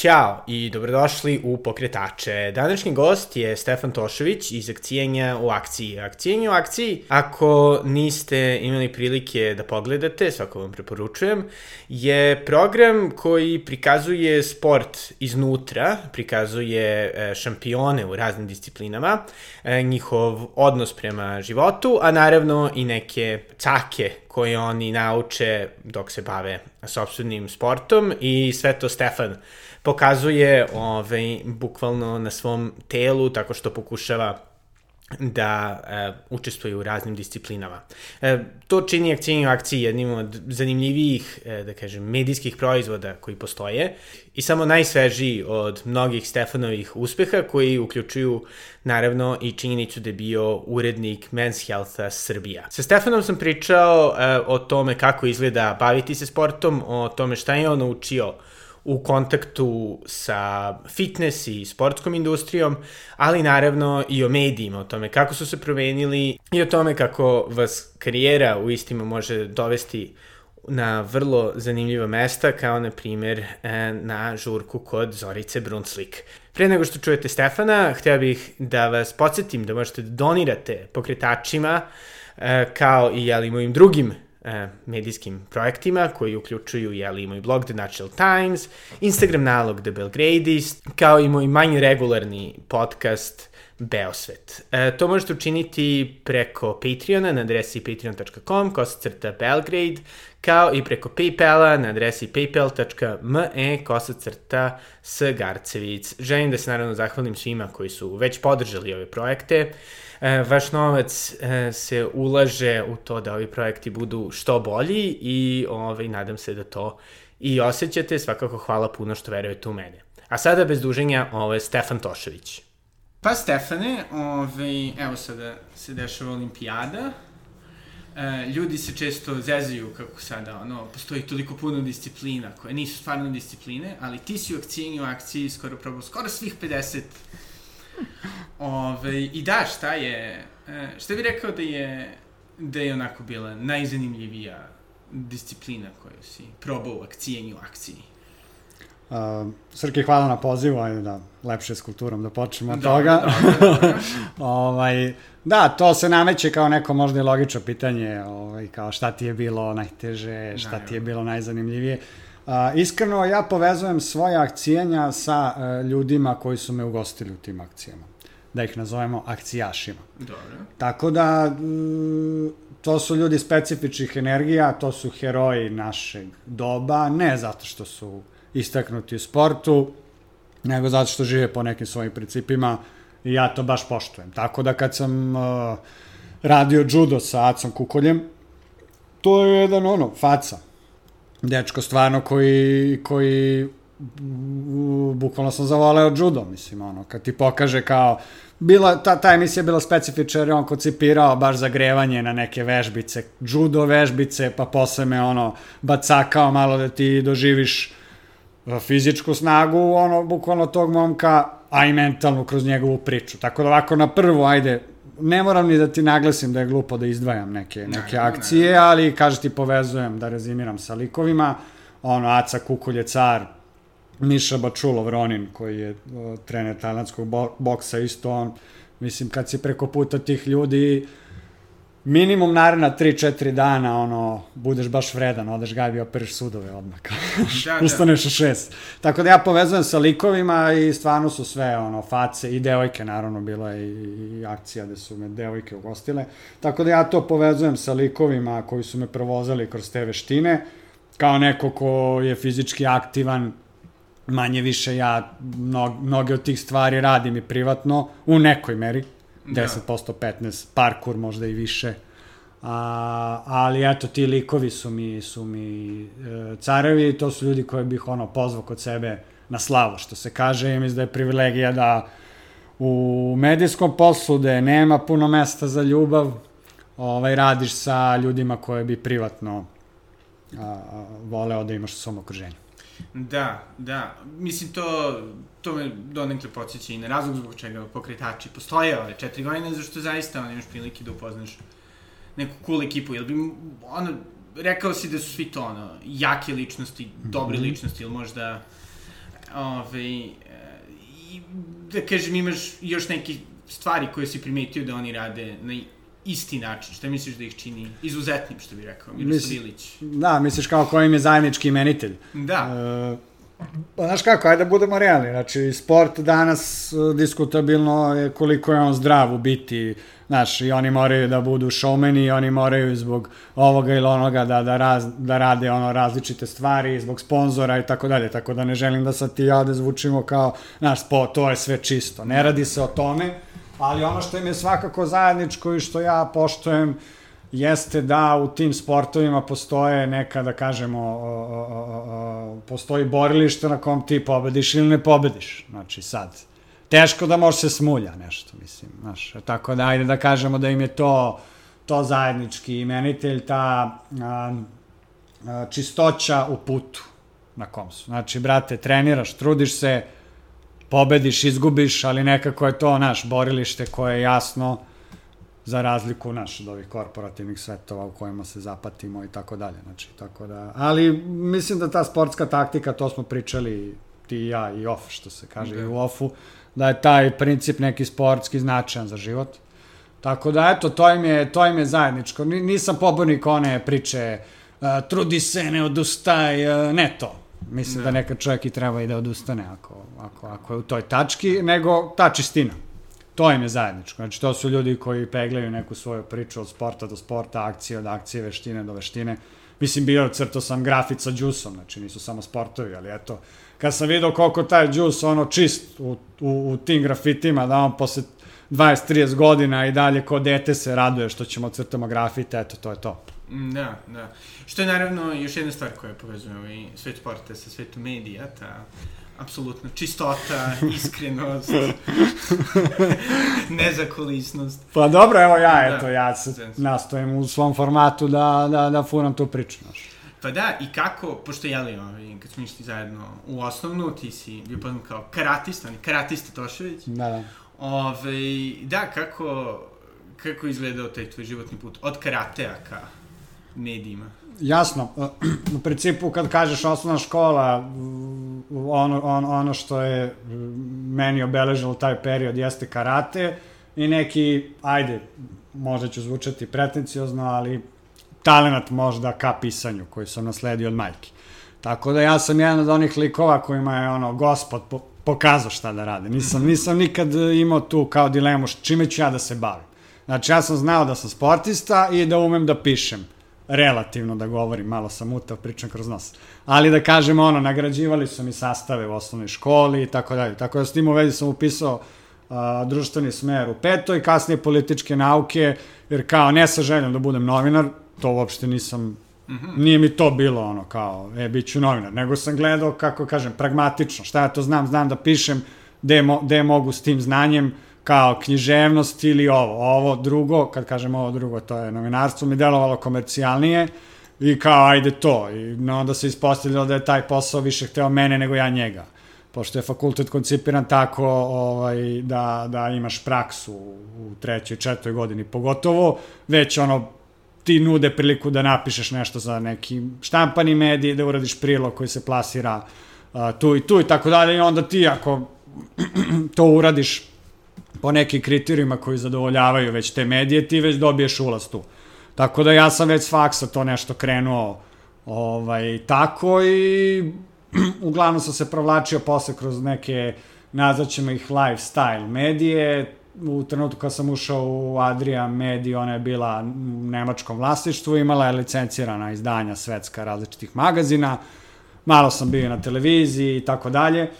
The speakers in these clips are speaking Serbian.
Ćao i dobrodošli u Pokretače. Današnji gost je Stefan Tošović iz Akcijenja u akciji. Akcijenja u akciji, ako niste imali prilike da pogledate, svako vam preporučujem, je program koji prikazuje sport iznutra, prikazuje e, šampione u raznim disciplinama, e, njihov odnos prema životu, a naravno i neke cake koje oni nauče dok se bave sobstvenim sportom i sve to Stefan pokazuje ovaj, bukvalno na svom telu tako što pokušava da e, učestvuje u raznim disciplinama. E, to čini akcijnju akciji jednim od zanimljivijih, e, da kažem, medijskih proizvoda koji postoje i samo najsvežiji od mnogih Stefanovih uspeha koji uključuju naravno i činjenicu da je bio urednik Men's Healtha Srbija. Sa Stefanom sam pričao e, o tome kako izgleda baviti se sportom, o tome šta je on naučio u kontaktu sa fitness i sportskom industrijom, ali naravno i o medijima, o tome kako su se promenili i o tome kako vas karijera u istima može dovesti na vrlo zanimljiva mesta, kao na primjer e, na žurku kod Zorice Brunslik. Pre nego što čujete Stefana, htio bih da vas podsjetim da možete da donirate pokretačima, e, kao i jeli, mojim drugim e, medijskim projektima koji uključuju jeli, moj blog The Natural Times, Instagram nalog The Belgradist, kao i moj manje regularni podcast Beosvet. E, to možete učiniti preko Patreona na adresi patreon.com kosacrta Belgrade, kao i preko Paypala na adresi paypal.me kosacrta Sgarcevic. Želim da se naravno zahvalim svima koji su već podržali ove projekte. E, vaš novac e, se ulaže u to da ovi projekti budu što bolji i ovaj, nadam se da to i osjećate. Svakako hvala puno što verujete u mene. A sada bez duženja, ovo je Stefan Tošević. Pa Stefane, ovaj, evo sada se dešava olimpijada. E, ljudi se često zezaju kako sada, ono, postoji toliko puno disciplina koje nisu stvarno discipline, ali ti si u akciji u akciji skoro probao, skoro svih 50 Ove, I da, šta je, e, šta bi rekao da je, da je onako bila najzanimljivija disciplina koju si probao u akcijenju akciji? Uh, Srki, hvala na pozivu, ajde da lepše s kulturom da počnemo od Da, toga. da, da, da. ovaj, da, to se nameće kao neko možda i logično pitanje, ovaj, kao šta ti je bilo najteže, šta ti je bilo najzanimljivije. Uh, iskreno, ja povezujem svoje akcijenja sa uh, ljudima koji su me ugostili u tim akcijama. Da ih nazovemo akcijašima. Dobro. Tako da, mm, to su ljudi specifičnih energija, to su heroji našeg doba, ne zato što su istaknuti u sportu, nego zato što žive po nekim svojim principima i ja to baš poštujem. Tako da kad sam uh, radio judo sa Acom Kukoljem, to je jedan ono, faca. Dečko stvarno koji, koji bukvalno sam zavoleo judo, mislim, ono, kad ti pokaže kao, bila, ta, ta emisija je bila specifična jer je on koncipirao baš zagrevanje na neke vežbice, judo vežbice, pa posle me ono, bacakao malo da ti doživiš uh, fizičku snagu, ono, bukvalno tog momka, a i mentalnu kroz njegovu priču. Tako da ovako na prvu, ajde, ne moram ni da ti naglasim da je glupo da izdvajam neke, neke Naravno, akcije, ali kaže ti povezujem da rezimiram sa likovima, ono, Aca Kukulj je car, Miša Bačulov Ronin, koji je o, trener tajlandskog bo boksa, isto on, mislim, kad si preko puta tih ljudi, minimum naredna 3-4 dana, ono, budeš baš vredan, odeš gajbi operiš sudove odmah. Da, da. Ustaneš u šest. Tako da ja povezujem sa likovima i stvarno su sve, ono, face i devojke, naravno, bila je i, i akcija gde su me devojke ugostile. Tako da ja to povezujem sa likovima koji su me provozali kroz te veštine, kao neko ko je fizički aktivan, manje više ja mnog, mnoge od tih stvari radim i privatno, u nekoj meri, Da. 10%, 15%, parkur možda i više. A, ali eto, ti likovi su mi, su mi e, carevi to su ljudi koje bih ono pozvao kod sebe na slavu, što se kaže, i mislim da je privilegija da u medijskom poslu gde nema puno mesta za ljubav, ovaj, radiš sa ljudima koje bi privatno a, voleo da imaš u svom okruženju. Da, da. Mislim, to, to me donekle podsjeća i na razlog zbog čega pokretači postoje ove četiri godine, zašto zaista on imaš prilike da upoznaš neku cool ekipu, jel bi, ono, rekao si da su svi to, ono, jake ličnosti, dobre mm -hmm. ličnosti, ili možda, ove, i, da kažem, imaš još neke stvari koje si primetio da oni rade na isti način, što misliš da ih čini izuzetnim, što bi rekao Miroslav Ilić? Da, misliš kao ko im je zajednički imenitelj. Da. E, Pa, znaš kako, ajde da budemo realni. Znači, sport danas uh, diskutabilno je koliko je on zdrav u biti. Znaš, i oni moraju da budu showmeni, i oni moraju zbog ovoga ili onoga da, da, raz, da rade ono različite stvari, zbog sponzora i tako dalje. Tako da ne želim da sad ti ja da zvučimo kao, znaš, po, to je sve čisto. Ne radi se o tome, ali ono što im je svakako zajedničko i što ja poštojem, jeste da u tim sportovima postoje neka, da kažemo, o, o, o, postoji borilište na kom ti pobediš ili ne pobediš. Znači sad, teško da može se smulja nešto, mislim, znaš, tako da ajde da kažemo da im je to, to zajednički imenitelj, ta a, a, čistoća u putu na kom su. Znači, brate, treniraš, trudiš se, pobediš, izgubiš, ali nekako je to naš borilište koje je jasno, za razliku naš od ovih korporativnih svetova u kojima se zapatimo i tako dalje. Znači, tako da, ali mislim da ta sportska taktika, to smo pričali ti i ja i off, što se kaže okay. i u offu, da je taj princip neki sportski značajan za život. Tako da, eto, to im je, to im je zajedničko. Nisam pobornik one priče, uh, trudi se, ne odustaj, uh, ne to. Mislim da. da nekad čovjek i treba i da odustane ako, ako, ako je u toj tački, nego ta čistina. To im je zajedničko. Znači, to su ljudi koji peglaju neku svoju priču od sporta do sporta, akcije od akcije, veštine do veštine. Mislim, bio crto sam grafit sa džusom, znači nisu samo sportovi, ali eto, kad sam vidio koliko taj džus ono čist u, u, u tim grafitima, da on posle 20-30 godina i dalje ko dete se raduje što ćemo crtamo grafite, eto, to je to. Mm, da, da. Što je naravno još jedna stvar koja povezuje ovaj svet sporta sa svetom medija, ta apsolutno čistota, iskrenost, nezakolisnost. Pa dobro, evo ja, da, eto, ja se nastojim u svom formatu da, da, da furam tu priču, znaš. Pa da, i kako, pošto jeli, ovaj, kad smo išli zajedno u osnovnu, ti si bio poznat kao karatista, on je karatista Tošević. Da, da. Ove, ovaj, da, kako, kako izgledao taj tvoj životni put od karatea ka medijima? jasno, u principu kad kažeš osnovna škola, ono, on, ono što je meni obeležilo taj period jeste karate i neki, ajde, možda ću zvučati pretencijozno, ali talenat možda ka pisanju koji sam nasledio od majke. Tako da ja sam jedan od onih likova kojima je ono gospod po, pokazao šta da rade. Nisam, nisam nikad imao tu kao dilemu čime ću ja da se bavim. Znači ja sam znao da sam sportista i da umem da pišem relativno da govorim, malo sam utav, pričam kroz nos. Ali da kažem, ono, nagrađivali su mi sastave u osnovnoj školi i tako dalje. Tako da s tim u vezi sam upisao uh, društveni smer u petoj, kasnije političke nauke, jer kao ne sa željom da budem novinar, to uopšte nisam, mm -hmm. nije mi to bilo ono kao, e, bit ću novinar, nego sam gledao, kako kažem, pragmatično, šta ja to znam, znam da pišem, gde, mo, gde mogu s tim znanjem, uh, kao književnost ili ovo. Ovo drugo, kad kažem ovo drugo, to je novinarstvo, mi delovalo komercijalnije i kao ajde to. I onda se ispostavljalo da je taj posao više hteo mene nego ja njega. Pošto je fakultet koncipiran tako ovaj, da, da imaš praksu u trećoj, četvrtoj godini pogotovo, već ono ti nude priliku da napišeš nešto za neki štampani medij, da uradiš prilog koji se plasira uh, tu i tu i tako dalje i onda ti ako to uradiš po nekim kriterijima koji zadovoljavaju već te medije, ti već dobiješ ulaz tu. Tako da ja sam već s faksa to nešto krenuo ovaj, tako i uglavnom sam se provlačio posle kroz neke, nazvaćemo ih lifestyle medije, u trenutku kad sam ušao u Adria Mediju, ona je bila u nemačkom vlasništvu, imala je licencirana izdanja svetska različitih magazina, malo sam bio na televiziji i tako dalje.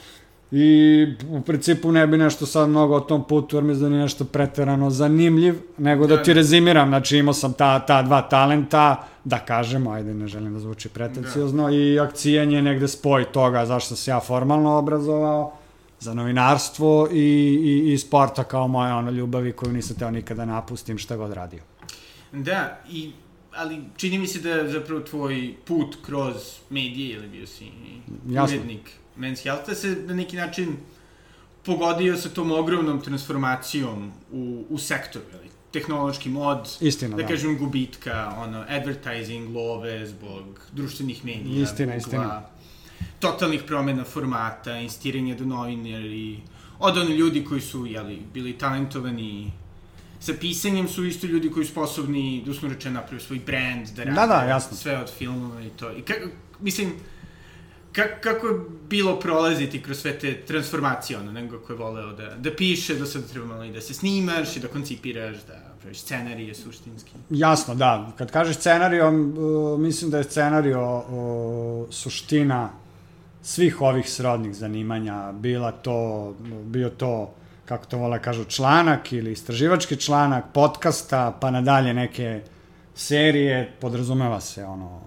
I u principu ne bi nešto sad mnogo o tom putu, jer mislim da nije nešto preterano zanimljiv, nego da, da ti da. rezimiram, znači imao sam ta, ta dva talenta, da kažemo, ajde ne želim da zvuči pretencijozno, da. i akcijanje negde spoj toga zašto se ja formalno obrazovao, za novinarstvo i, i, i sporta kao moja ono ljubavi koju nisam teo nikada napustim šta god radio. Da, i ali čini mi se da je zapravo tvoj put kroz medije, ili bio si Jasno. Men's Health, se na neki način pogodio sa tom ogromnom transformacijom u, u sektoru, ili tehnološki mod, Istina, da, da. kažem gubitka, ono, advertising, love zbog društvenih medija, Istina, Googlea, istina. totalnih promena formata, instiranje do novinari, od oni ljudi koji su, jeli, bili talentovani sa pisanjem su isto ljudi koji su sposobni, da smo rečeno, napraviti svoj brand, da rade Da, da, jasno. sve od filmova i to. I kako, mislim, ka, kako je bilo prolaziti kroz sve te transformacije, ono, nego ko je voleo da, da piše, do sada treba malo i da se snimaš i da koncipiraš, da praviš scenarije suštinski. Jasno, da. Kad kažeš scenario, uh, mislim da je scenario uh, suština svih ovih srodnih zanimanja, bila to, bio to, kako to vole kažu, članak ili istraživački članak, podcasta, pa nadalje neke serije, podrazumeva se ono,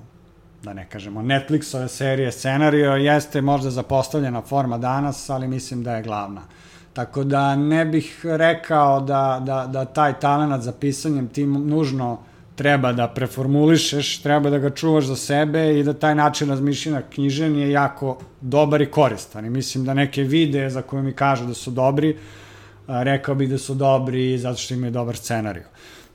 da ne kažemo, Netflixove serije, scenario jeste možda zapostavljena forma danas, ali mislim da je glavna. Tako da ne bih rekao da, da, da taj talent za pisanjem ti nužno treba da preformulišeš, treba da ga čuvaš za sebe i da taj način razmišljanja knjižen je jako dobar i koristan. I mislim da neke videe za koje mi kažu da su dobri, rekao bih da su dobri zato što imaju dobar scenariju.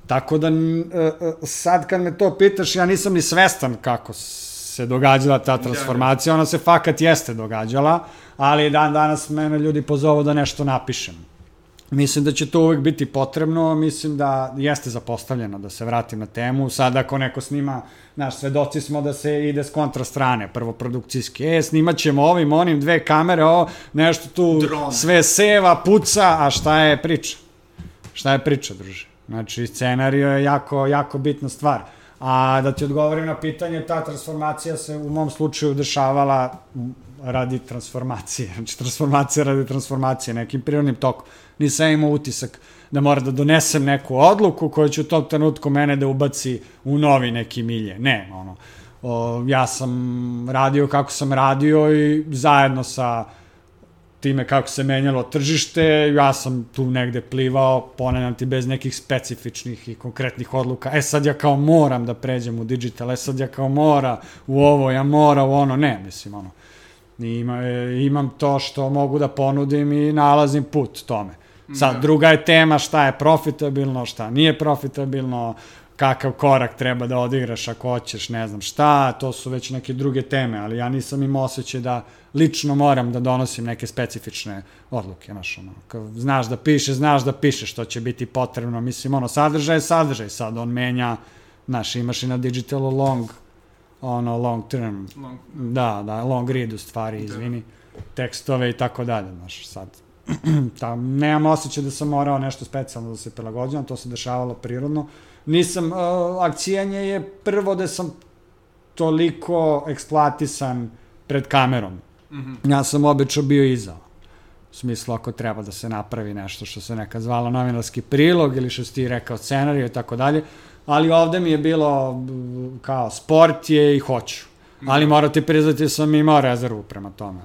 Tako da e, e, sad kad me to pitaš, ja nisam ni svestan kako se događala ta transformacija, ona se fakat jeste događala, ali dan danas mene ljudi pozovu da nešto napišem. Mislim da će to uvek biti potrebno, mislim da jeste zapostavljeno, da se vratim na temu. Sad ako neko snima, naš svedoci smo da se ide s kontra strane, prvo produkcijski, e, snimat ćemo ovim, onim, dve kamere, o, nešto tu Dron. sve seva, puca, a šta je priča? Šta je priča, druže? Znači, scenario je jako, jako bitna stvar. A da ti odgovorim na pitanje, ta transformacija se u mom slučaju dešavala radi transformacije. Znači, transformacija radi transformacije, nekim prirodnim tokom. Nisam imao utisak da mora da donesem neku odluku koja će u tom trenutku mene da ubaci u novi neki milje. Ne, ono, o, ja sam radio kako sam radio i zajedno sa time kako se menjalo tržište, ja sam tu negde plivao, ponavljam ti, bez nekih specifičnih i konkretnih odluka. E sad ja kao moram da pređem u digital, e sad ja kao mora u ovo, ja mora u ono, ne, mislim, ono. Ima, e, imam to što mogu da ponudim i nalazim put tome. Sad, Da. druga je tema šta je profitabilno, šta nije profitabilno, kakav korak treba da odigraš ako hoćeš, ne znam šta, to su već neke druge teme, ali ja nisam imao osjećaj da lično moram da donosim neke specifične odluke, znaš, ono, kao, znaš da piše, znaš da piše što će biti potrebno, mislim, ono, sadržaj je sadržaj, sad on menja, znaš, imaš i na digitalu long, ono, long term, Long, da, da, long read u stvari, izvini, tekstove i tako dalje, znaš, sad, tam, nemam osjećaj da sam morao nešto specijalno da se prilagođavam, to se dešavalo prirodno. Nisam, uh, akcijanje je prvo da sam toliko eksploatisan pred kamerom. Mhm. Ja sam obično bio iza. U smislu, ako treba da se napravi nešto što se nekad zvalo novinarski prilog ili što si ti rekao scenariju i tako dalje, ali ovde mi je bilo kao sport je i hoću. Ali moram ti priznati da sam imao rezervu prema tome.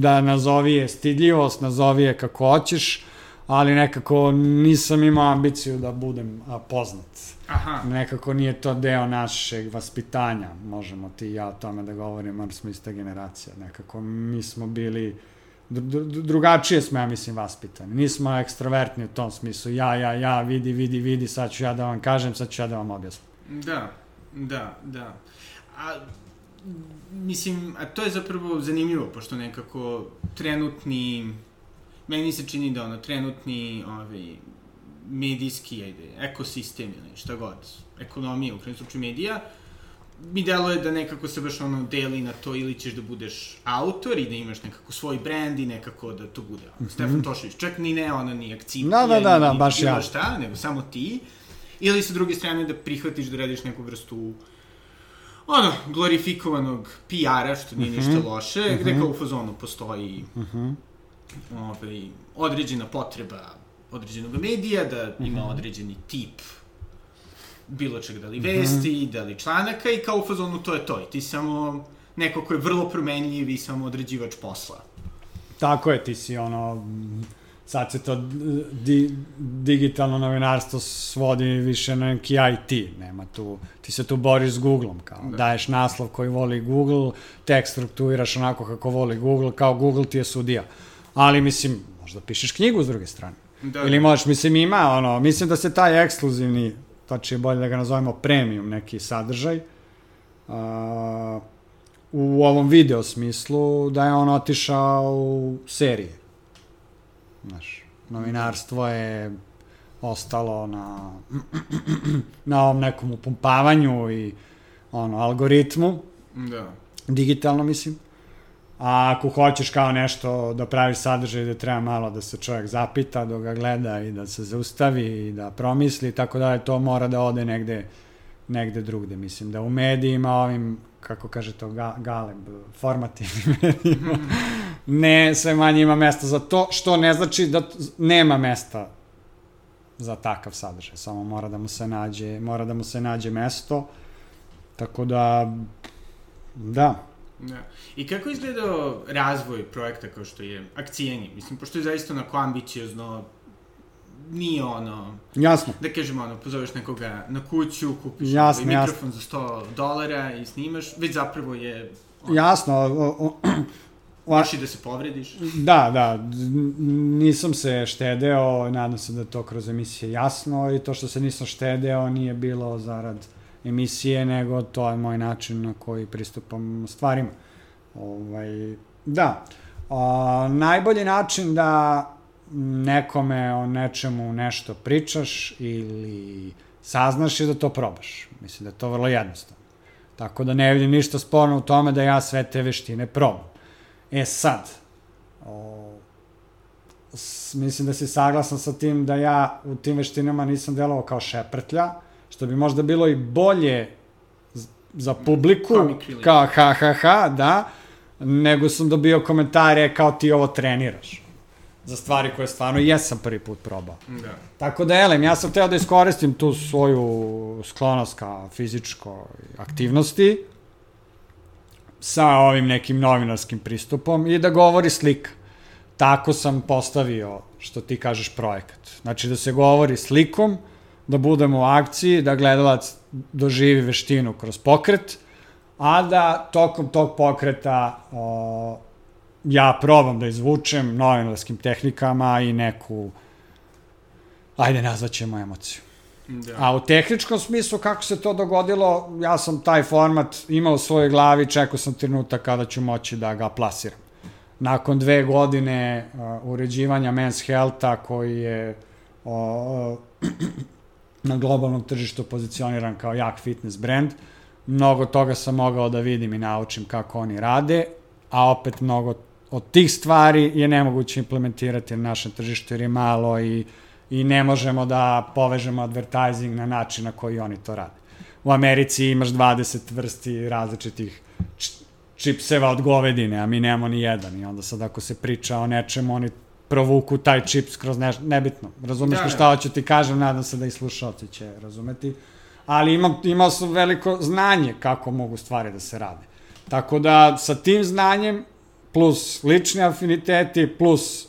Da nazovi je stidljivost, nazovi je kako hoćeš, ali nekako nisam imao ambiciju da budem poznat. Aha, Nekako nije to deo našeg vaspitanja, možemo ti i ja o tome da govorimo, jer smo ista generacija. Nekako mi smo bili, dru- dru- drugačije smo, ja mislim, vaspitani. Nismo ekstrovertni u tom smislu, ja, ja, ja, vidi, vidi, vidi, sad ću ja da vam kažem, sad ću ja da vam objasnim. da, da, da. A, mislim, a to je zapravo zanimljivo, pošto nekako trenutni, meni se čini da ono, trenutni, ovaj, medijski, ajde, ekosistem ili šta god, ekonomija, u krajnjem slučaju medija, mi deluje da nekako se baš ono deli na to ili ćeš da budeš autor i da imaš nekako svoj brand i nekako da to bude ono, Stefan Tošević, čak ni ne ona ni akcija. Da, da, da, da, ni baš bilo ja. šta, nego samo ti, ili sa druge strane da prihvatiš da radiš neku vrstu ono, glorifikovanog PR-a, što nije ništa Mhm. loše, gde kao u fazonu postoji ovaj, određena potreba određenog medija, da Mhm. ima određeni tip bilo čega, da li vesti, da li članaka i kao u fazonu to je to. I ti samo neko ko je vrlo promenljiv i samo određivač posla. Tako je, ti si ono, mm, sad se to di, digitalno novinarstvo svodi više na neki IT, nema tu, ti se tu boriš s Googlom, kao da. daješ naslov koji voli Google, tekst strukturiraš onako kako voli Google, kao Google ti je sudija. Ali mislim, možda pišeš knjigu s druge strane. Da, Ili da. možeš, mislim ima ono, mislim da se taj ekskluzivni, će bolje da ga nazovemo premium neki sadržaj, uh, u ovom video smislu da je on otišao u serije. Znaš, novinarstvo je ostalo na, na ovom nekom upumpavanju i ono, algoritmu. Da. Digitalno, mislim. A ako hoćeš kao nešto da praviš sadržaj da treba malo da se čovjek zapita, da ga gleda i da se zaustavi i da promisli tako dalje, to mora da ode negde, negde drugde. Mislim da u medijima ovim kako kaže to, ga, galeb, formativnim medijima, ne sve manje ima mesta za to, što ne znači da nema mesta za takav sadržaj, samo mora da mu se nađe, mora da mu se nađe mesto, tako da, da. Da. I kako izgledao razvoj projekta kao što je akcijenje? Mislim, pošto je zaista onako ambiciozno, nije ono... Jasno. Da kažemo ono, pozoveš nekoga na kuću, kupiš jasno, ovaj mikrofon jasno. za 100 dolara i snimaš, već zapravo je... Ono, jasno. O, o, da se povrediš. Da, da, nisam se štedeo, nadam se da to kroz emisije jasno i to što se nisam štedeo nije bilo zarad emisije, nego to je moj način na koji pristupam stvarima. Ovaj, da, a, najbolji način da nekome o nečemu nešto pričaš ili saznaš i da to probaš. Mislim da je to vrlo jednostavno. Tako da ne vidim ništa sporno u tome da ja sve te veštine probam. E sad, o, s, mislim da si saglasan sa tim da ja u tim veštinama nisam delovao kao šeprtlja, što bi možda bilo i bolje za publiku, kao ha ha ha, da, nego sam dobio komentare kao ti ovo treniraš za stvari koje stvarno jesam prvi put probao. Da. Tako da, elem, ja sam teo da iskoristim tu svoju sklonost ka fizičkoj aktivnosti sa ovim nekim novinarskim pristupom i da govori slika. Tako sam postavio, što ti kažeš, projekat. Znači da se govori slikom, da budemo u akciji, da gledalac doživi veštinu kroz pokret, a da tokom tog pokreta o, ja probam da izvučem novinarskim tehnikama i neku, ajde nazvaćemo emociju. Da. A u tehničkom smislu kako se to dogodilo, ja sam taj format imao u svojoj glavi, čekao sam trenutak kada ću moći da ga plasiram. Nakon dve godine uh, uređivanja Men's Healtha koji je uh, na globalnom tržištu pozicioniran kao jak fitness brand, mnogo toga sam mogao da vidim i naučim kako oni rade, a opet mnogo od tih stvari je nemoguće implementirati na našem tržištu jer je malo i, i ne možemo da povežemo advertising na način na koji oni to rade. U Americi imaš 20 vrsti različitih čipseva od govedine, a mi nemamo ni jedan. I onda sad ako se priča o nečemu, oni provuku taj čips kroz neš... nebitno. Razumeš da, mi šta da. hoću ti kažem, nadam se da i slušalci će razumeti. Ali imam, imao sam veliko znanje kako mogu stvari da se rade. Tako da sa tim znanjem plus lični afiniteti, plus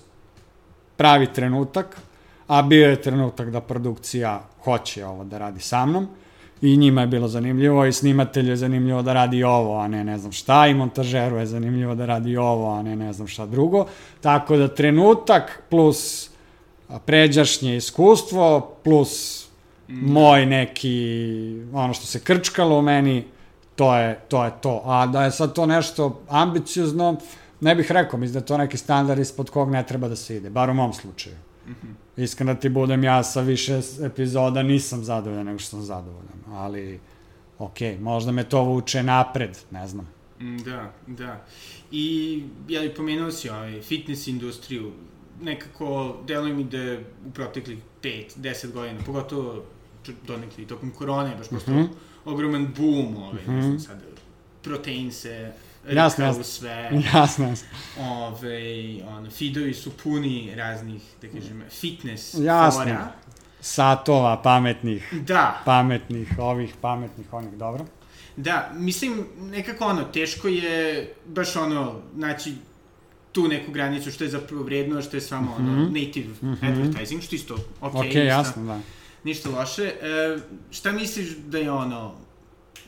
pravi trenutak, a bio je trenutak da produkcija hoće ovo da radi sa mnom i njima je bilo zanimljivo i snimatelju je zanimljivo da radi ovo, a ne ne znam šta, i montažeru je zanimljivo da radi ovo, a ne ne znam šta drugo. Tako da trenutak plus pređašnje iskustvo plus moj neki, ono što se krčkalo u meni, to je to. Je to. A da je sad to nešto ambiciozno, ne bih rekao, mislim da je to neki standard ispod kog ne treba da se ide, bar u mom slučaju. Mm -hmm. Iskreno ti budem, ja sa više epizoda nisam zadovoljan nego što sam zadovoljan, ali ok, možda me to vuče napred, ne znam. Mm, da, da. I ja bih pomenuo si ovaj, fitness industriju, nekako deluje mi da u proteklih 5-10 godina, pogotovo donekli tokom korone, baš postao mm -hmm. ogroman boom, ovaj, mm -hmm. ne znam sad, protein se jasno, jasno. sve. Jasno, jasno. Ove, ono, feedovi su puni raznih, da kažem, fitness jasno. fora. Satova pametnih. Da. Pametnih, ovih, pametnih, onih, dobro. Da, mislim, nekako ono, teško je baš ono, znači, tu neku granicu što je zapravo vredno, što je samo mm -hmm. ono, native mm -hmm. advertising, što isto ok, Ok, ništa, jasno, da. ništa loše. E, šta misliš da je ono,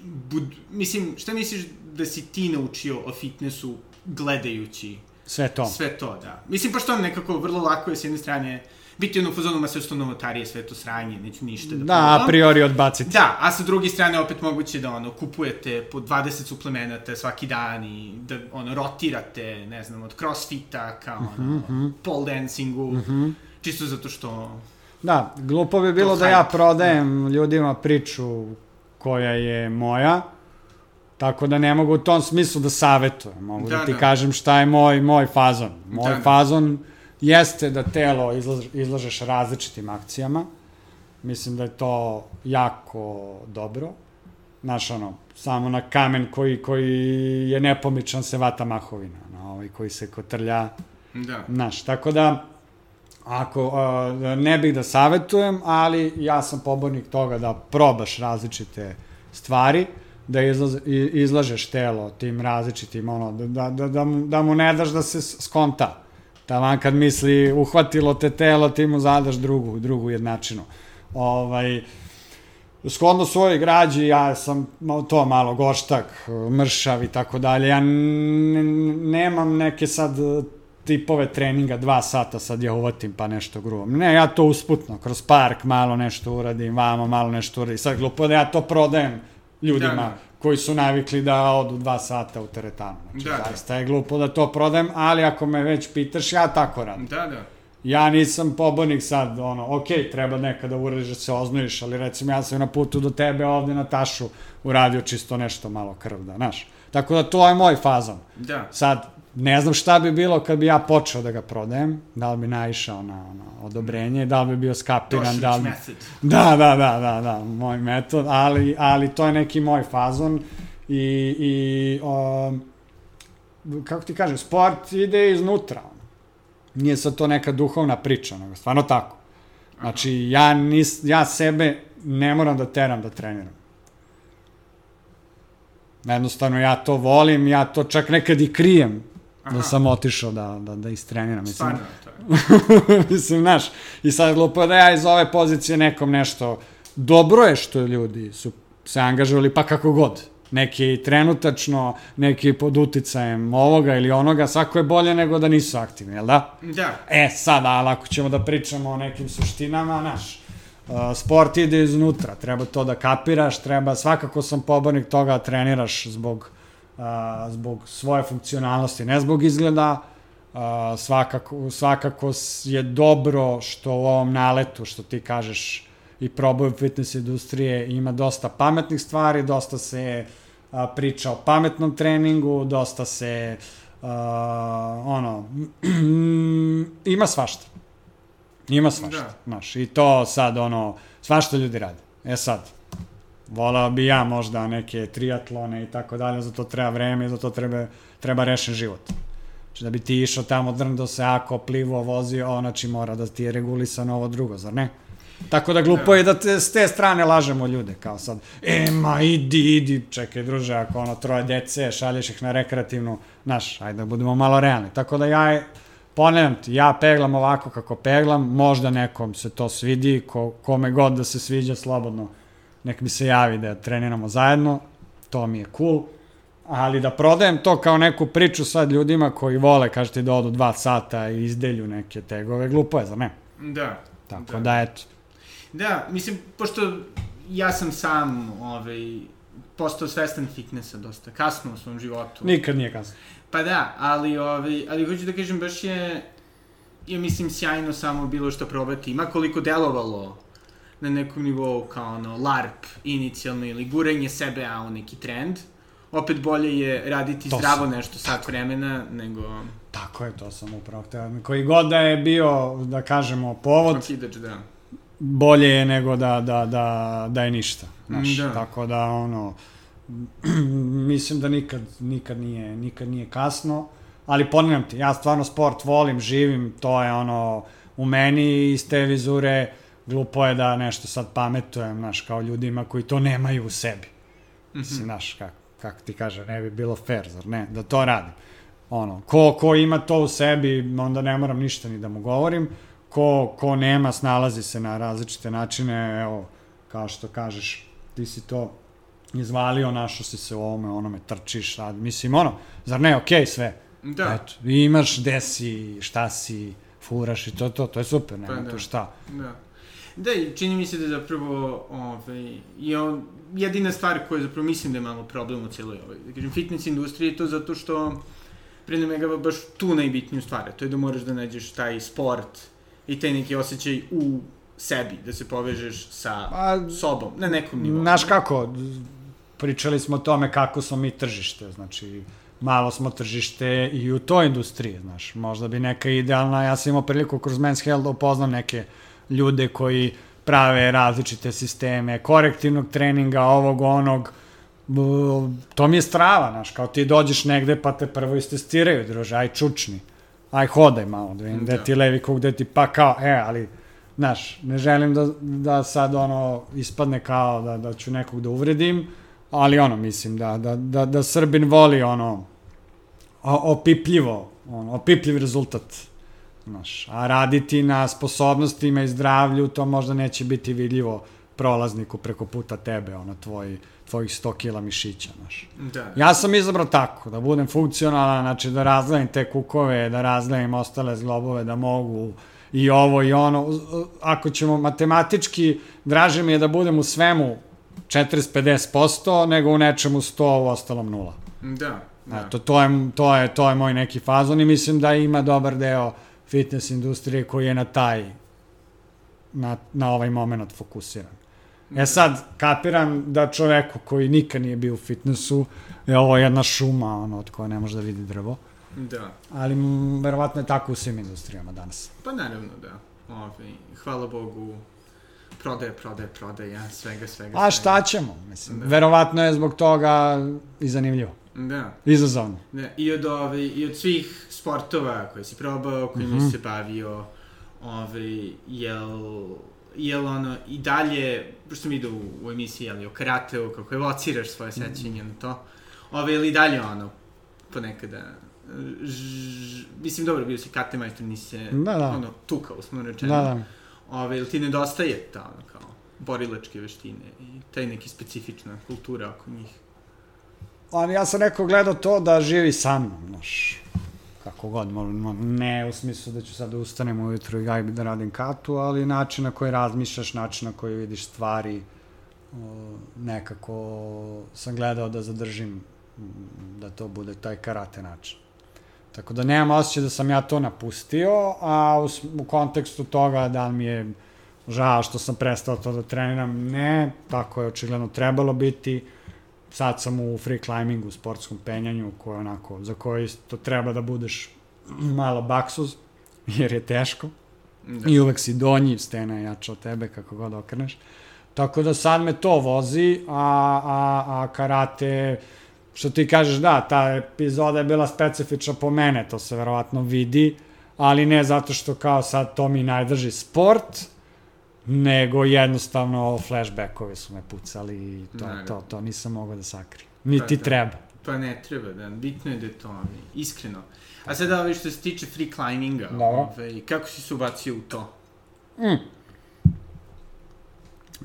bud, mislim, šta misliš da si ti naučio o fitnessu gledajući Sve to. sve to, da. Mislim, pošto on nekako vrlo lako je s jedne strane biti ono u fazonu, ma sve što novotarije, sve to sranje, neću ništa da Da, a priori odbaciti. Da, a sa druge strane opet moguće da ono kupujete po 20 suplemenata svaki dan i da ono rotirate, ne znam, od crossfita ka ono Mhm, pole dancingu, čisto zato što Da, glupo bi bilo To da ja prodajem ljudima priču koja je moja, tako da ne mogu u tom smislu da savetujem. Mogu da, Da, ti da. kažem šta je moj, moj fazon. Moj Da, da. fazon jeste da telo izlaž, izlažeš različitim akcijama. Mislim da je to jako dobro. Znaš, ono, samo na kamen koji, koji je nepomičan se vata mahovina. Na ovaj koji se kotrlja da. Znaš, tako da, ako, ne bih da savetujem, ali ja sam pobornik toga da probaš različite stvari, da izlaz, i- izlažeš telo tim različitim, ono, da, da, da, da, mu, da mu ne daš da se skonta. Taman kad misli, uhvatilo te telo, ti mu zadaš drugu, drugu jednačinu. Ovaj, shodno svojoj građi, ja sam to malo goštak, mršav i tako dalje. Ja nemam neke sad e, tipove treninga, dva sata sad ja uvatim pa nešto gruvam. Ne, ja to usputno, kroz park malo nešto uradim, vamo malo nešto uradim. Sad glupo da ja to prodajem ljudima Da, da. koji su navikli da odu dva sata u teretanu. Znači, Da, da. zaista je glupo da to prodajem, ali ako me već pitaš, ja tako radim. Da, da. Ja nisam pobornik sad, ono, ok, treba nekada uradiš da se oznojiš, ali recimo ja sam na putu do tebe ovde na tašu uradio čisto nešto malo krv da, znaš. Tako da to je moj fazon. Da. Sad, ne znam šta bi bilo kad bi ja počeo da ga prodajem, da li bi naišao na ono, odobrenje, da li bi bio skapiran, da li... method. Da, da, da, da, da, moj metod, ali, ali to je neki moj fazon i, i um, kako ti kažem, sport ide iznutra. Nije sad to neka duhovna priča, nego stvarno tako. Znači, ja, nis, ja sebe ne moram da teram da treniram. Jednostavno, ja to volim, ja to čak nekad i krijem da Aha. sam otišao da, da, da istreniram. Mislim, Stvarno. Mislim, znaš, i sad glupo da ja iz ove pozicije nekom nešto, dobro je što ljudi su se angažovali, pa kako god. Neki trenutačno, neki pod uticajem ovoga ili onoga, svako je bolje nego da nisu aktivni, jel da? Da. E, sad, ali ako ćemo da pričamo o nekim suštinama, naš, uh, sport ide iznutra, treba to da kapiraš, treba, svakako sam pobornik toga da treniraš zbog, uh, zbog svoje funkcionalnosti, ne zbog izgleda, uh, svakako, svakako je dobro što u ovom naletu, što ti kažeš, i probaju fitness industrije, ima dosta pametnih stvari, dosta se a, priča o pametnom treningu, dosta se a, ono, ima svašta. Ima svašta, Da. znaš, i to sad ono, svašta ljudi rade. E sad, volao bi ja možda neke triatlone i tako dalje, za to treba vreme za to treba, treba rešen život. Znači da bi ti išao tamo drndo se ako plivo vozio, znači mora da ti je regulisano ovo drugo, zar ne? Tako da glupo je da te, s te strane lažemo ljude, kao sad, e, ma, idi, idi, čekaj, druže, ako ono troje dece, šalješ ih na rekreativnu, znaš, ajde da budemo malo realni. Tako da ja, ponavljam ti, ja peglam ovako kako peglam, možda nekom se to svidi, ko, kome god da se sviđa slobodno, nek mi se javi da treniramo zajedno, to mi je cool, ali da prodajem to kao neku priču sad ljudima koji vole, kažete da odu dva sata i izdelju neke tegove, glupo je, zar ne? Da. Tako Da. da, eto. Da, mislim, pošto ja sam sam ovaj, postao svestan fitnessa dosta kasno u svom životu. Nikad nije kasno. Pa da, ali, ovaj, ali hoću da kažem, baš je, ja mislim, sjajno samo bilo što probati. Ma koliko delovalo na nekom nivou kao ono LARP inicijalno ili guranje sebe a u neki trend. Opet bolje je raditi To zdravo nešto sat vremena nego Tako je, to sam upravo htio. Koji god da je bio, da kažemo, povod, okidač, da. bolje je nego da, da, da, da je ništa. Znaš, Da. Tako da, ono, mislim da nikad, nikad, nije, nikad nije kasno, ali ponavljam ti, ja stvarno sport volim, živim, to je ono, u meni iz te vizure, glupo je da nešto sad pametujem, znaš, kao ljudima koji to nemaju u sebi. Mislim, znaš, kako kak ti kaže, ne bi bilo fair, zar ne, da to radim. Ono, ko, ko ima to u sebi, onda ne moram ništa ni da mu govorim. Ko, ko nema, snalazi se na različite načine, evo, kao što kažeš, ti si to izvalio, našao si se u ovome, onome, trčiš, sad, mislim, ono, zar ne, okej okay, sve. Da. Eto, imaš gde si, šta si, furaš i to, to, to je super, nema Pa pa, da. tu šta. Da. Da, i čini mi se da zapravo, ovaj, je on, jedina stvar koja zapravo mislim da je malo problem u cijeloj ovoj, da kažem, fitness industriji je to zato što prenemegava baš tu najbitniju stvar, a to je da moraš da nađeš taj sport i taj neki osjećaj u sebi, da se povežeš sa Pa, sobom, na nekom nivou. Znaš kako, pričali smo o tome kako smo mi tržište, znači malo smo tržište i u toj industriji, znaš, možda bi neka idealna, ja sam imao priliku kroz Men's Health da upoznam neke ljude koji prave različite sisteme, korektivnog treninga, ovog, onog, to mi je strava, znaš, kao ti dođeš negde pa te prvo istestiraju, druže, aj čučni, aj hodaj malo, da vidim gde Da. ti levi kuk, gde ti pa kao, e, ali, znaš, ne želim da, da sad ono ispadne kao da, da ću nekog da uvredim, ali ono, mislim da, da, da, da Srbin voli ono, o, opipljivo, ono, opipljiv rezultat, znaš, a raditi na sposobnostima i zdravlju, to možda neće biti vidljivo prolazniku preko puta tebe, ono, tvoj, tvojih 100 kila mišića, znaš. Da. Ja sam izabrao tako, da budem funkcionalan, znači da razdvojim te kukove, da razdvojim ostale zglobove, da mogu i ovo i ono. Ako ćemo matematički, draže mi je da budem u svemu 40-50%, nego u nečemu 100, u ostalom nula. Da. Da. Eto, to je, to, je, to je moj neki fazon i mislim da ima dobar deo fitness industrije koji je na taj, na, na ovaj moment fokusiran. E sad, kapiram da čoveku koji nikad nije bio u fitnessu, je ovo jedna šuma, ono, od koje ne može da vidi drvo. Da. Ali, m, verovatno je tako u svim industrijama danas. Pa naravno da. Ovaj, hvala Bogu, prodaje, prodaje, prodaje, svega, svega. A šta ćemo? Mislim, Da. verovatno je zbog toga i zanimljivo. Da. Izazovno. Da, i od, ove, i od svih sportova koje si probao, kojima Mhm. si se bavio, ove, jel, jel ono, i dalje, pošto mi ide u, u emisiji, jel, o karateu, kako evociraš svoje Mhm. sećanje na to, ove, ili dalje ono, ponekada, ž, mislim, dobro, bio si kate majstor, nisi se, Da, da. ono, tukao, smo rečeno. Da, da. Ove, ili ti nedostaje ta, ono, kao, borilačke veštine i taj neki specifična kultura oko njih. Ali ja sam neko gledao to da živi sa mnom, znaš, kako god, ne u smislu da ću sad da ustanem ujutru i ja da radim katu, ali način na koji razmišljaš, način na koji vidiš stvari, nekako sam gledao da zadržim m, da to bude taj karate način. Tako da nemam osjećaj da sam ja to napustio, a u, u kontekstu toga da mi je žao što sam prestao to da treniram, ne, tako je očigledno trebalo biti, sad sam u free climbingu, sportskom penjanju, koje onako, za koje isto treba da budeš malo baksuz, jer je teško. Da. I uvek si donji, stena je jača od tebe, kako god okreneš. Tako da sad me to vozi, a, a, a karate, što ti kažeš, da, ta epizoda je bila specifična po mene, to se verovatno vidi, ali ne zato što kao sad to mi najdrži sport, nego jednostavno flashbackovi su me pucali i to, Naravno. to, to nisam mogao da sakrijem. Niti Pa da. treba. Pa ne treba, da. Bitno je da je to iskreno. A sada ovaj što se tiče free climminga, Dobro. ovaj, kako si se ubacio u to?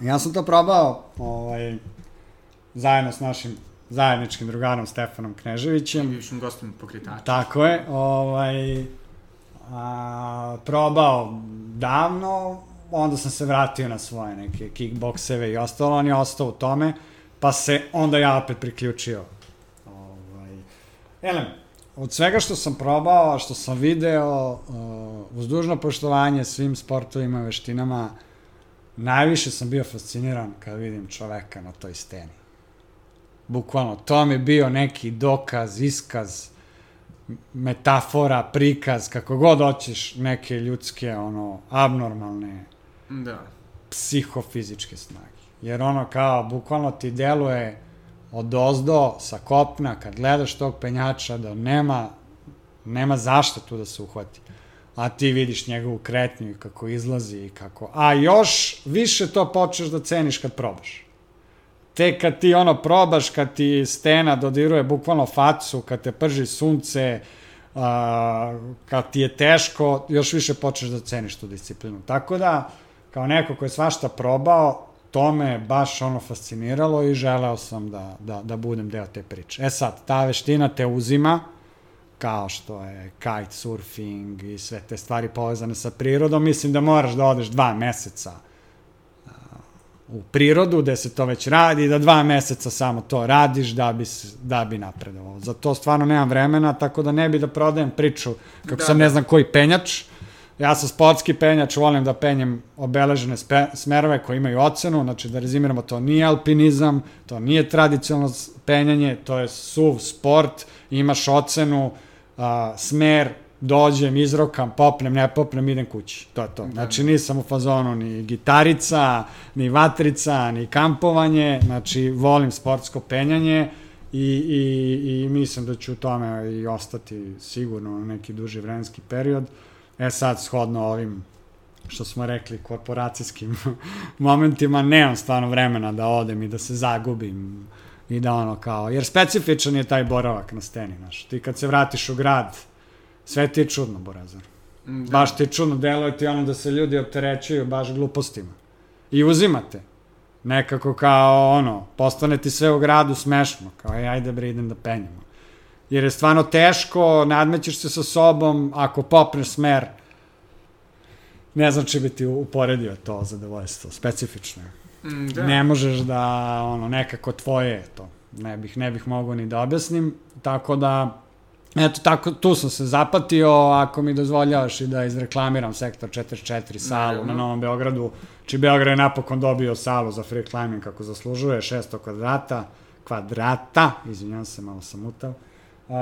Ja sam to probao ovaj, zajedno s našim zajedničkim drugarom Stefanom Kneževićem. Bivšim gostom pokretača. Tako je, ovaj, a, probao davno, onda sam se vratio na svoje neke kickbokseve i ostalo, on je ostao u tome, pa se onda ja opet priključio. Ovaj, elem, od svega što sam probao, što sam video, uh, uz dužno poštovanje svim sportovima i veštinama, najviše sam bio fasciniran kad vidim čoveka na toj steni. Bukvalno, to mi je bio neki dokaz, iskaz, metafora, prikaz, kako god hoćeš, neke ljudske, ono, abnormalne, Da. psihofizičke snage. Jer ono kao, bukvalno ti deluje od ozdo, sa kopna, kad gledaš tog penjača, da nema, nema zašto tu da se uhvati. A ti vidiš njegovu kretnju i kako izlazi i kako... A još više to počneš da ceniš kad probaš. Tek kad ti ono probaš, kad ti stena dodiruje bukvalno facu, kad te prži sunce, a, kad ti je teško, još više počneš da ceniš tu disciplinu. Tako da, kao neko ko je svašta probao, to me baš ono fasciniralo i želeo sam da, da, da budem deo te priče. E sad, ta veština te uzima, kao što je kite surfing i sve te stvari povezane sa prirodom, mislim da moraš da odeš dva meseca u prirodu, gde se to već radi, da dva meseca samo to radiš da bi, da bi napredovao. Za to stvarno nemam vremena, tako da ne bi da prodajem priču kako da, sam da. ne znam koji penjač. Ja sam sportski penjač, volim da penjem obeležene spe, smerove koje imaju ocenu, znači da rezimiramo, to nije alpinizam, to nije tradicionalno penjanje, to je suv sport, imaš ocenu, a, smer, dođem, izrokam, popnem, ne popnem, idem kući. To je to. Da. Znači nisam u fazonu ni gitarica, ni vatrica, ni kampovanje, znači volim sportsko penjanje i, i, i mislim da ću u tome i ostati sigurno neki duži vremenski period. E sad, shodno ovim što smo rekli, korporacijskim momentima, nemam stvarno vremena da odem i da se zagubim i da ono kao, jer specifičan je taj boravak na steni, znaš. Ti kad se vratiš u grad, Sve ti je čudno, Borazar. Mm, da. Baš ti je čudno, deluje ti ono da se ljudi opterećuju baš glupostima. I uzimate. Nekako kao ono, postane ti sve u gradu smešno, kao ej, ajde bre, idem da penjamo. Jer je stvarno teško, nadmećeš se sa sobom, ako popneš smer, ne znam če bi ti uporedio to zadovoljstvo, specifično Mm, da. Ne možeš da, ono, nekako tvoje je to. Ne bih, ne bih mogao ni da objasnim, tako da Eto, tako, tu sam se zapatio, ako mi dozvoljavaš i da izreklamiram sektor 44 salu na Novom Beogradu, či Beograd je napokon dobio salu za free climbing kako zaslužuje, 600 kvadrata, kvadrata, izvinjam se, malo sam utav. Uh,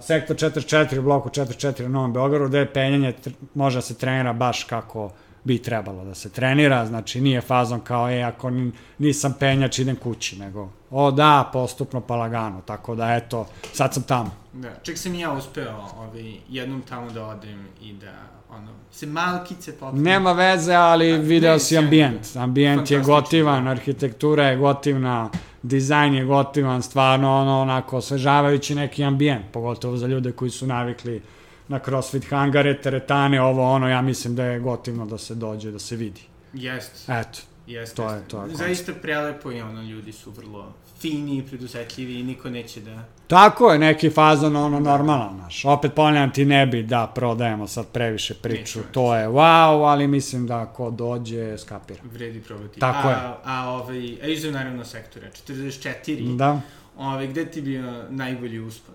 sektor 44 u bloku 44 na Novom Beogradu, gde je penjanje može da se trenira baš kako bi trebalo da se trenira, znači nije fazon kao, e, ako nisam penjač, idem kući, nego, o da, postupno pa lagano, tako da, eto, sad sam tamo. Da, ček sam i ja uspeo ovaj, jednom tamo da odem i da, ono, se malkice popne. Nema veze, ali da, video si ambijent. Ambijent je gotivan, arhitektura je gotivna, dizajn je gotivan, stvarno, ono, onako, osvežavajući neki ambijent, pogotovo za ljude koji su navikli na CrossFit hangare, teretane, ovo ono, ja mislim da je gotivno da se dođe, da se vidi. Jest. Eto. Jeste, to je to. Je Zaista prelepo i ono, ljudi su vrlo fini, predusetljivi i niko neće da... Tako je, neki fazon, ono, da. normalan, naš. Opet ponavljam ti ne bi da prodajemo sad previše priču, neće, to je wow, ali mislim da ko dođe, skapira. Vredi probati. Tako a, je. A, ovaj, a izujem naravno sektora, 44. Da. Ovaj, gde ti bio najbolji uspad?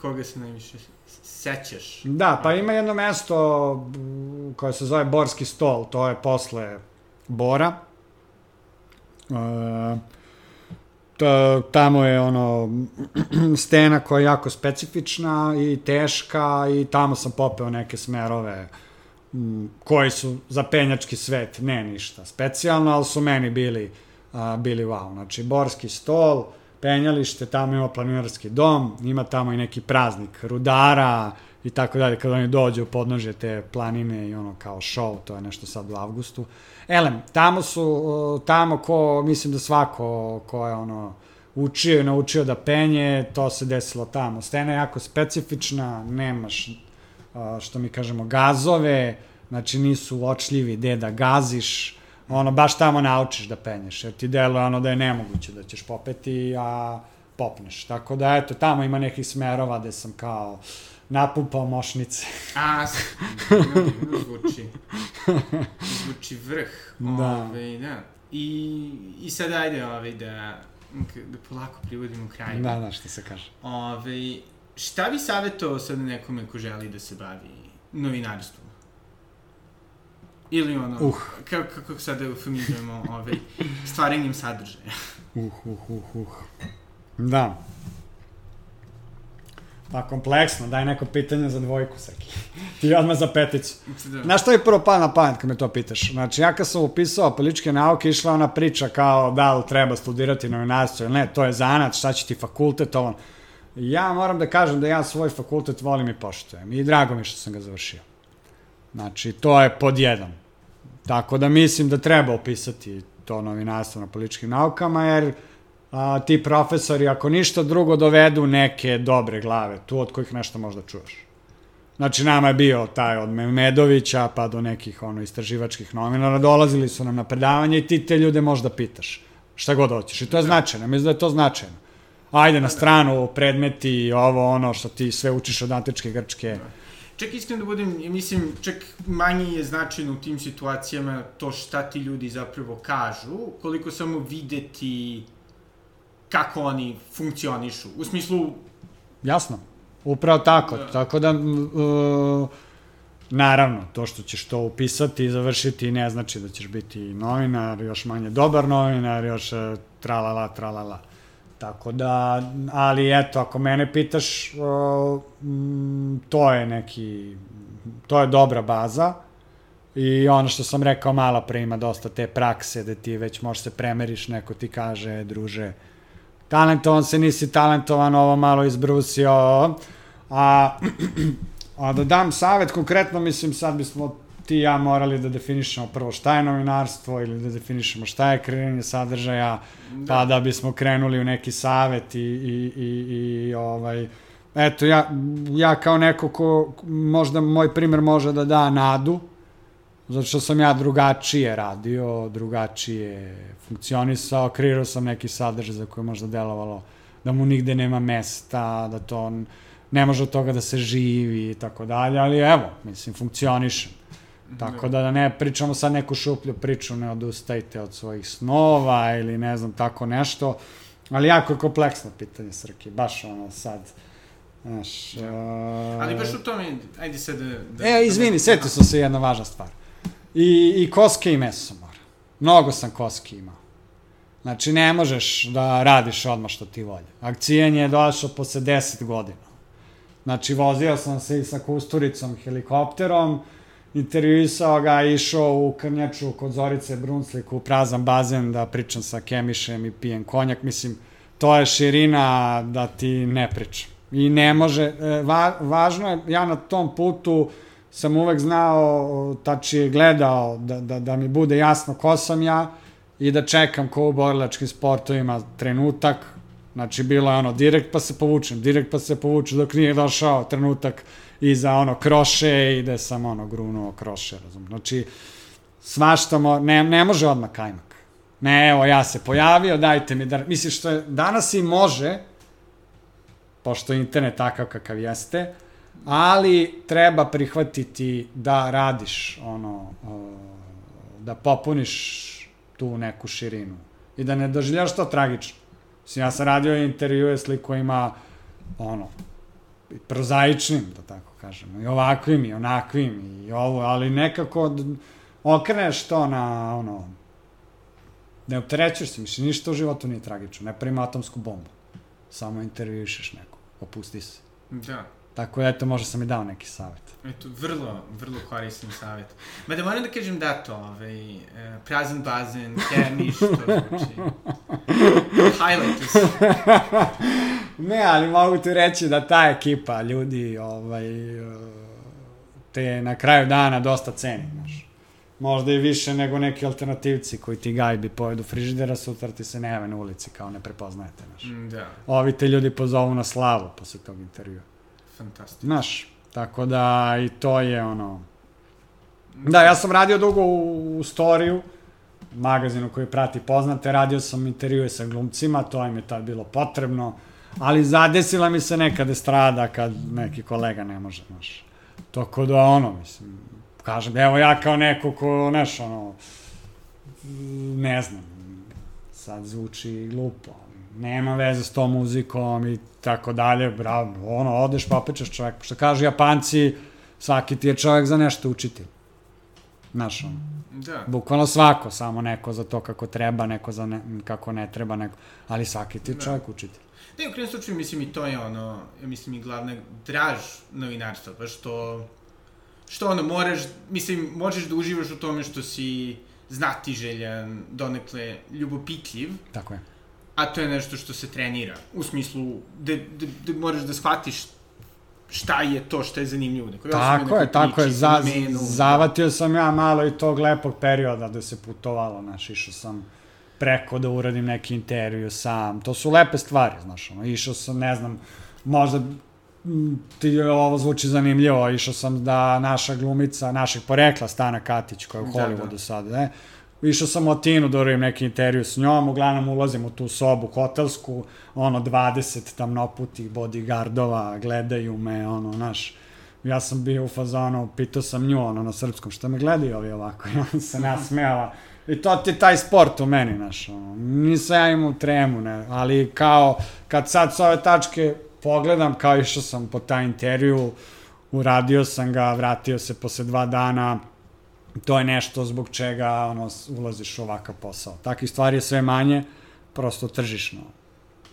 Koga se najviše sećaš. Da, pa ima jedno mesto koje se zove Borski stol, to je posle Bora. E, tamo je ono stena koja je jako specifična i teška i tamo sam popeo neke smerove koji su za penjački svet ne ništa specijalno, ali su meni bili, a, bili wow. Znači, Borski stol, penjalište, tamo ima planinarski dom, ima tamo i neki praznik rudara i tako dalje, kada oni dođu podnože te planine i ono kao show, to je nešto sad u avgustu. Elem, tamo su, tamo ko, mislim da svako ko je ono, učio i naučio da penje, to se desilo tamo. Stena je jako specifična, nemaš, što mi kažemo, gazove, znači nisu uočljivi gde da gaziš, ono, baš tamo naučiš da penješ, jer ti deluje ono da je nemoguće da ćeš popeti, a popneš. Tako da, eto, tamo ima nekih smerova gde sam kao napumpao mošnice. a, zvuči. Zvuči vrh. Da. Ove, ovaj, da. I, I sad ajde ove, ovaj, da, da polako privodimo kraju. Da, da, što se kaže. Ove, ovaj, šta bi savjetovao sad nekome ko želi da se bavi novinarstvom? Ili ono, uh. kako, kako sada eufemizujemo ovaj, stvaranjem sadržaja. Uh, uh, uh, uh. Da. Pa kompleksno, daj neko pitanje za dvojku, Seki. Ti odmah za peticu. Da. Znaš što je prvo pa na pamet kad me to pitaš? Znači, ja kad sam upisao političke nauke, išla ona priča kao da li treba studirati novinarstvo ili ne, to je zanat, šta će ti fakultet, ovo. Ja moram da kažem da ja svoj fakultet volim i poštujem i drago mi što sam ga završio. Znači, to je pod jedan. Tako da mislim da treba upisati to novinarstvo na političkim naukama, jer a, ti profesori, ako ništa drugo, dovedu neke dobre glave, tu od kojih nešto možda čuješ. Znači, nama je bio taj od Medovića pa do nekih ono, istraživačkih novinara, dolazili su nam na predavanje i ti te ljude možda pitaš šta god hoćeš. I to je značajno, mislim da je to značajno. Ajde na stranu predmeti, ovo ono što ti sve učiš od antičke Grčke. Čak iskreno da budem, mislim, čak manje je značajno u tim situacijama to šta ti ljudi zapravo kažu, koliko samo videti kako oni funkcionišu. U smislu... Jasno. Upravo tako. Da. Tako da, uh, naravno, to što ćeš to upisati i završiti ne znači da ćeš biti novinar, još manje dobar novinar, još uh, tralala, tralala. Tako da, ali eto, ako mene pitaš, to je neki, to je dobra baza. I ono što sam rekao malo pre ima dosta te prakse da ti već možeš se premeriš, neko ti kaže, druže, talentovan se, nisi talentovan, ovo malo izbrusio, a, a da dam savet, konkretno mislim sad bismo ti i ja morali da definišemo prvo šta je novinarstvo ili da definišemo šta je kreiranje sadržaja, da. pa da bismo krenuli u neki savet i, i, i, i ovaj, eto, ja, ja kao neko ko, možda moj primer može da da nadu, zato što sam ja drugačije radio, drugačije funkcionisao, kreirao sam neki sadržaj za koje možda delovalo da mu nigde nema mesta, da to ne može od toga da se živi i tako dalje, ali evo, mislim, funkcionišem. Tako da, da ne pričamo sad neku šuplju priču, ne odustajte od svojih snova ili ne znam, tako nešto. Ali jako je kompleksno pitanje, Srki, baš ono sad. Znaš, uh... Ali baš u tome, ajde sad da... da e, izvini, da, setio sam se jedna važna stvar. I, i koske i meso mora. Mnogo sam koske imao. Znači, ne možeš da radiš odmah što ti volje. Akcijenje je došao posle 10 godina. Znači, vozio sam se i sa kusturicom helikopterom, intervjuisao ga, išao u Krnjaču kod Zorice Brunslik u prazan bazen da pričam sa Kemišem i pijem konjak. Mislim, to je širina da ti ne pričam. I ne može, e, va, važno je, ja na tom putu sam uvek znao, tači gledao da, da, da mi bude jasno ko sam ja i da čekam ko u borilačkim sportovima trenutak, znači bilo je ono direkt pa se povučem, direkt pa se povučem dok nije došao trenutak i za ono kroše i da sam ono grunuo kroše, razum. Znači, svašta mo, ne, ne može odmah kajmak. Ne, evo, ja se pojavio, dajte mi da... Misliš, što je, danas i može, pošto internet takav kakav jeste, ali treba prihvatiti da radiš, ono, da popuniš tu neku širinu i da ne doživljaš to tragično. Mislim, ja sam radio intervjue s likovima, ono, prozaičnim, da tako kažemo, i ovakvim i onakvim i ovo, ali nekako okreneš to na, ono, ne opterećuješ se, mislim, ništa u životu nije tragično, ne prima atomsku bombu, samo intervjuišeš nekog, opusti se. Da. Tako eto, možda sam i dao neki savjet. Eto, vrlo, vrlo koristan savjet. Ma da moram da kažem da to, ovaj, e, prazan bazen, kemiš, to zvuči. Highlight ne, ali mogu ti reći da ta ekipa ljudi, ovaj, te na kraju dana dosta ceni, znaš. Možda i više nego neki alternativci koji ti gajbi pojedu frižidera, sutra ti se ne jave na ulici kao ne prepoznajete, znaš. Mm, da. Ovi te ljudi pozovu na slavu posle tog intervjua. Fantastično. Znaš, tako da i to je ono... Da, ja sam radio dugo u, u storiju, magazinu koji prati poznate, radio sam intervjue sa glumcima, to im je tad bilo potrebno, ali zadesila mi se nekad estrada kad neki kolega ne može, znaš. Toko da ono, mislim, kažem, evo ja kao neko ko, znaš, ono, ne znam, sad zvuči glupo, nema veze s tom muzikom i tako dalje, bravo, ono, odeš, popečeš čovjek, što kažu Japanci, svaki ti je čovjek za nešto učiti. Znaš, ono, da. bukvalno svako, samo neko za to kako treba, neko za ne, kako ne treba, neko, ali svaki ti je da. čovjek učiti. Da, u krenom slučaju, mislim, i to je ono, ja mislim, i glavna draž novinarstva, pa što, što ono, moraš, mislim, možeš da uživaš u tome što si znatiželjan, donekle ljubopitljiv. Tako je a to je nešto što se trenira. U smislu, da, da, da moraš da shvatiš šta je to što je zanimljivo. Neko, tako je, tako je. Za, menu, zavatio sam ja malo i tog lepog perioda da se putovalo, znaš, išao sam preko da uradim neki intervju sam. To su lepe stvari, znaš, ono, išao sam, ne znam, možda ti ovo zvuči zanimljivo, išao sam da naša glumica, našeg porekla, Stana Katić, koja je u Da, Hollywoodu da. sad, ne? Išao sam u Atinu da uradim neki intervju s njom, uglavnom ulazim u tu sobu hotelsku, ono, 20 tamnoputih bodyguardova, gledaju me, ono, naš, ja sam bio u fazonu, pitao sam nju, ono, na srpskom, šta me gledaju ovi ovako, i ona se nasmejala, I to ti taj sport u meni, znaš, ono, nisam ja imao tremu, ne, ali kao, kad sad s ove tačke pogledam, kao išao sam po taj intervju, uradio sam ga, vratio se posle dva dana, to je nešto zbog čega ono, ulaziš u ovakav posao. Takvih stvari je sve manje, prosto tržišno.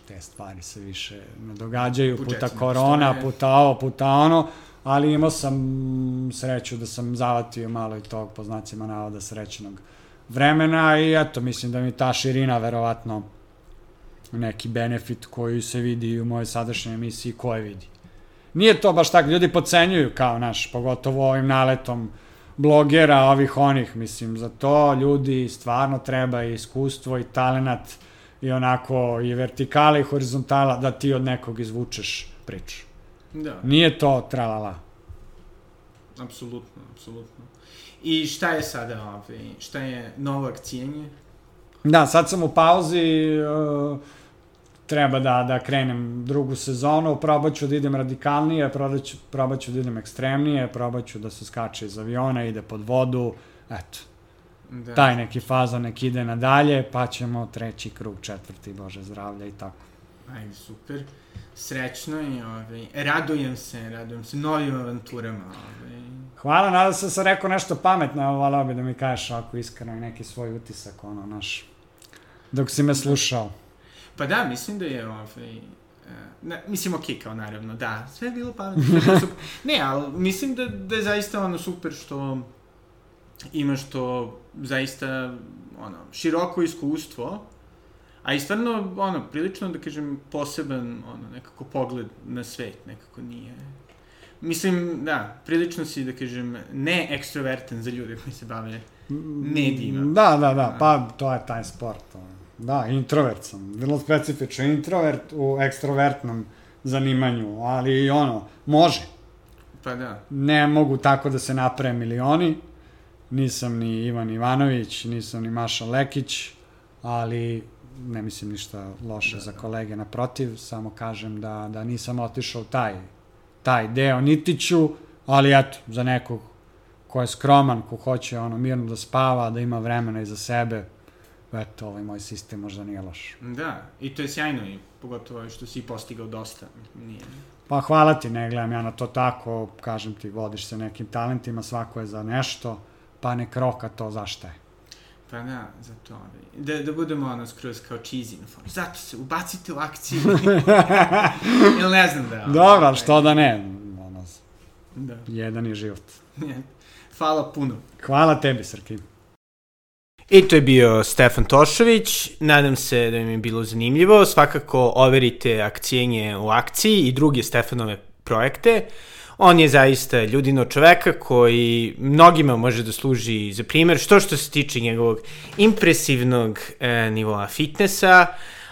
Te stvari se više ne događaju, puta korona, postoje. puta ovo, puta ono, ali imao sam sreću da sam zavatio malo i tog, po znacima navoda, srećnog vremena i eto, mislim da mi ta širina verovatno neki benefit koji se vidi u mojoj sadašnjoj emisiji, ko je vidi. Nije to baš tako, ljudi pocenjuju kao naš, pogotovo ovim naletom blogera, ovih onih, mislim, za to ljudi stvarno treba i iskustvo i talenat i onako i vertikala i horizontala da ti od nekog izvučeš priču. Da, Nije to tralala. apsolutno, apsolutno. I šta je sada, ovaj, šta je novo akcijenje? Da, sad sam u pauzi, uh, treba da, da krenem drugu sezonu, probat ću da idem radikalnije, probat ću, probat ću da idem ekstremnije, probat ću da se skače iz aviona, ide pod vodu, eto, Da. taj neki fazon nek ide nadalje, pa ćemo treći krug, četvrti, bože zdravlja i tako. Ajde, super. Srećno i ovaj, radujem se, radujem se novim avanturama. Ovaj. Hvala, nadam se da sam rekao nešto pametno, evo volao bi da mi kažeš ako iskreno i neki svoj utisak, ono, naš, dok si me slušao. Pa da, mislim da je ovaj, e, ne, mislim, okej, kao naravno, da, sve je bilo pametno. ne, ali mislim da, da je zaista ono super što imaš to zaista ono, široko iskustvo, a i stvarno, ono, prilično, da kažem, poseban, ono, nekako pogled na svet, nekako nije... Mislim, da, prilično si, da kažem, ne ekstrovertan za ljude koji se bave medijima. Da, da, da, pa to je taj sport. ono. Da, introvert sam, vrlo specifično. Introvert u ekstrovertnom zanimanju, ali i ono, može. Pa da, Ne mogu tako da se naprave milioni, nisam ni Ivan Ivanović, nisam ni Maša Lekić, ali ne mislim ništa loše Da, za da. kolege, naprotiv, samo kažem da, da nisam otišao taj, taj deo, niti ću, ali eto, za nekog ko je skroman, ko hoće ono mirno da spava, da ima vremena i za sebe, eto, ovaj moj sistem možda nije loš. da, i to je sjajno i pogotovo što si postigao dosta, nije... Pa hvala ti, ne gledam ja na to tako, kažem ti, vodiš se nekim talentima, svako je za nešto, pa nek roka to zašto je. Pa da, zato ovaj, da, da budemo ono skroz kao cheesy na fonu. Zato se ubacite u akciju. Ili ne znam da... ovaj, Dobro, ali što da ne, ono, Da, jedan je život. Hvala puno. Hvala tebi, Srki. I to je bio Stefan Tošović, nadam se da im je bilo zanimljivo, svakako overite akcijenje u akciji i druge Stefanove projekte. On je zaista ljudino čoveka koji mnogima može da služi za primer, što što se tiče njegovog impresivnog e, nivoa fitnessa,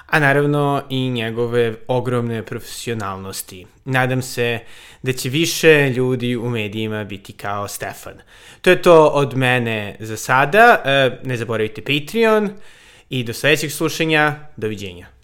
a naravno i njegove ogromne profesionalnosti. Nadam se da će više ljudi u medijima biti kao Stefan. To je to od mene za sada. E, ne zaboravite Patreon i do sledećeg slušanja. Doviđenja.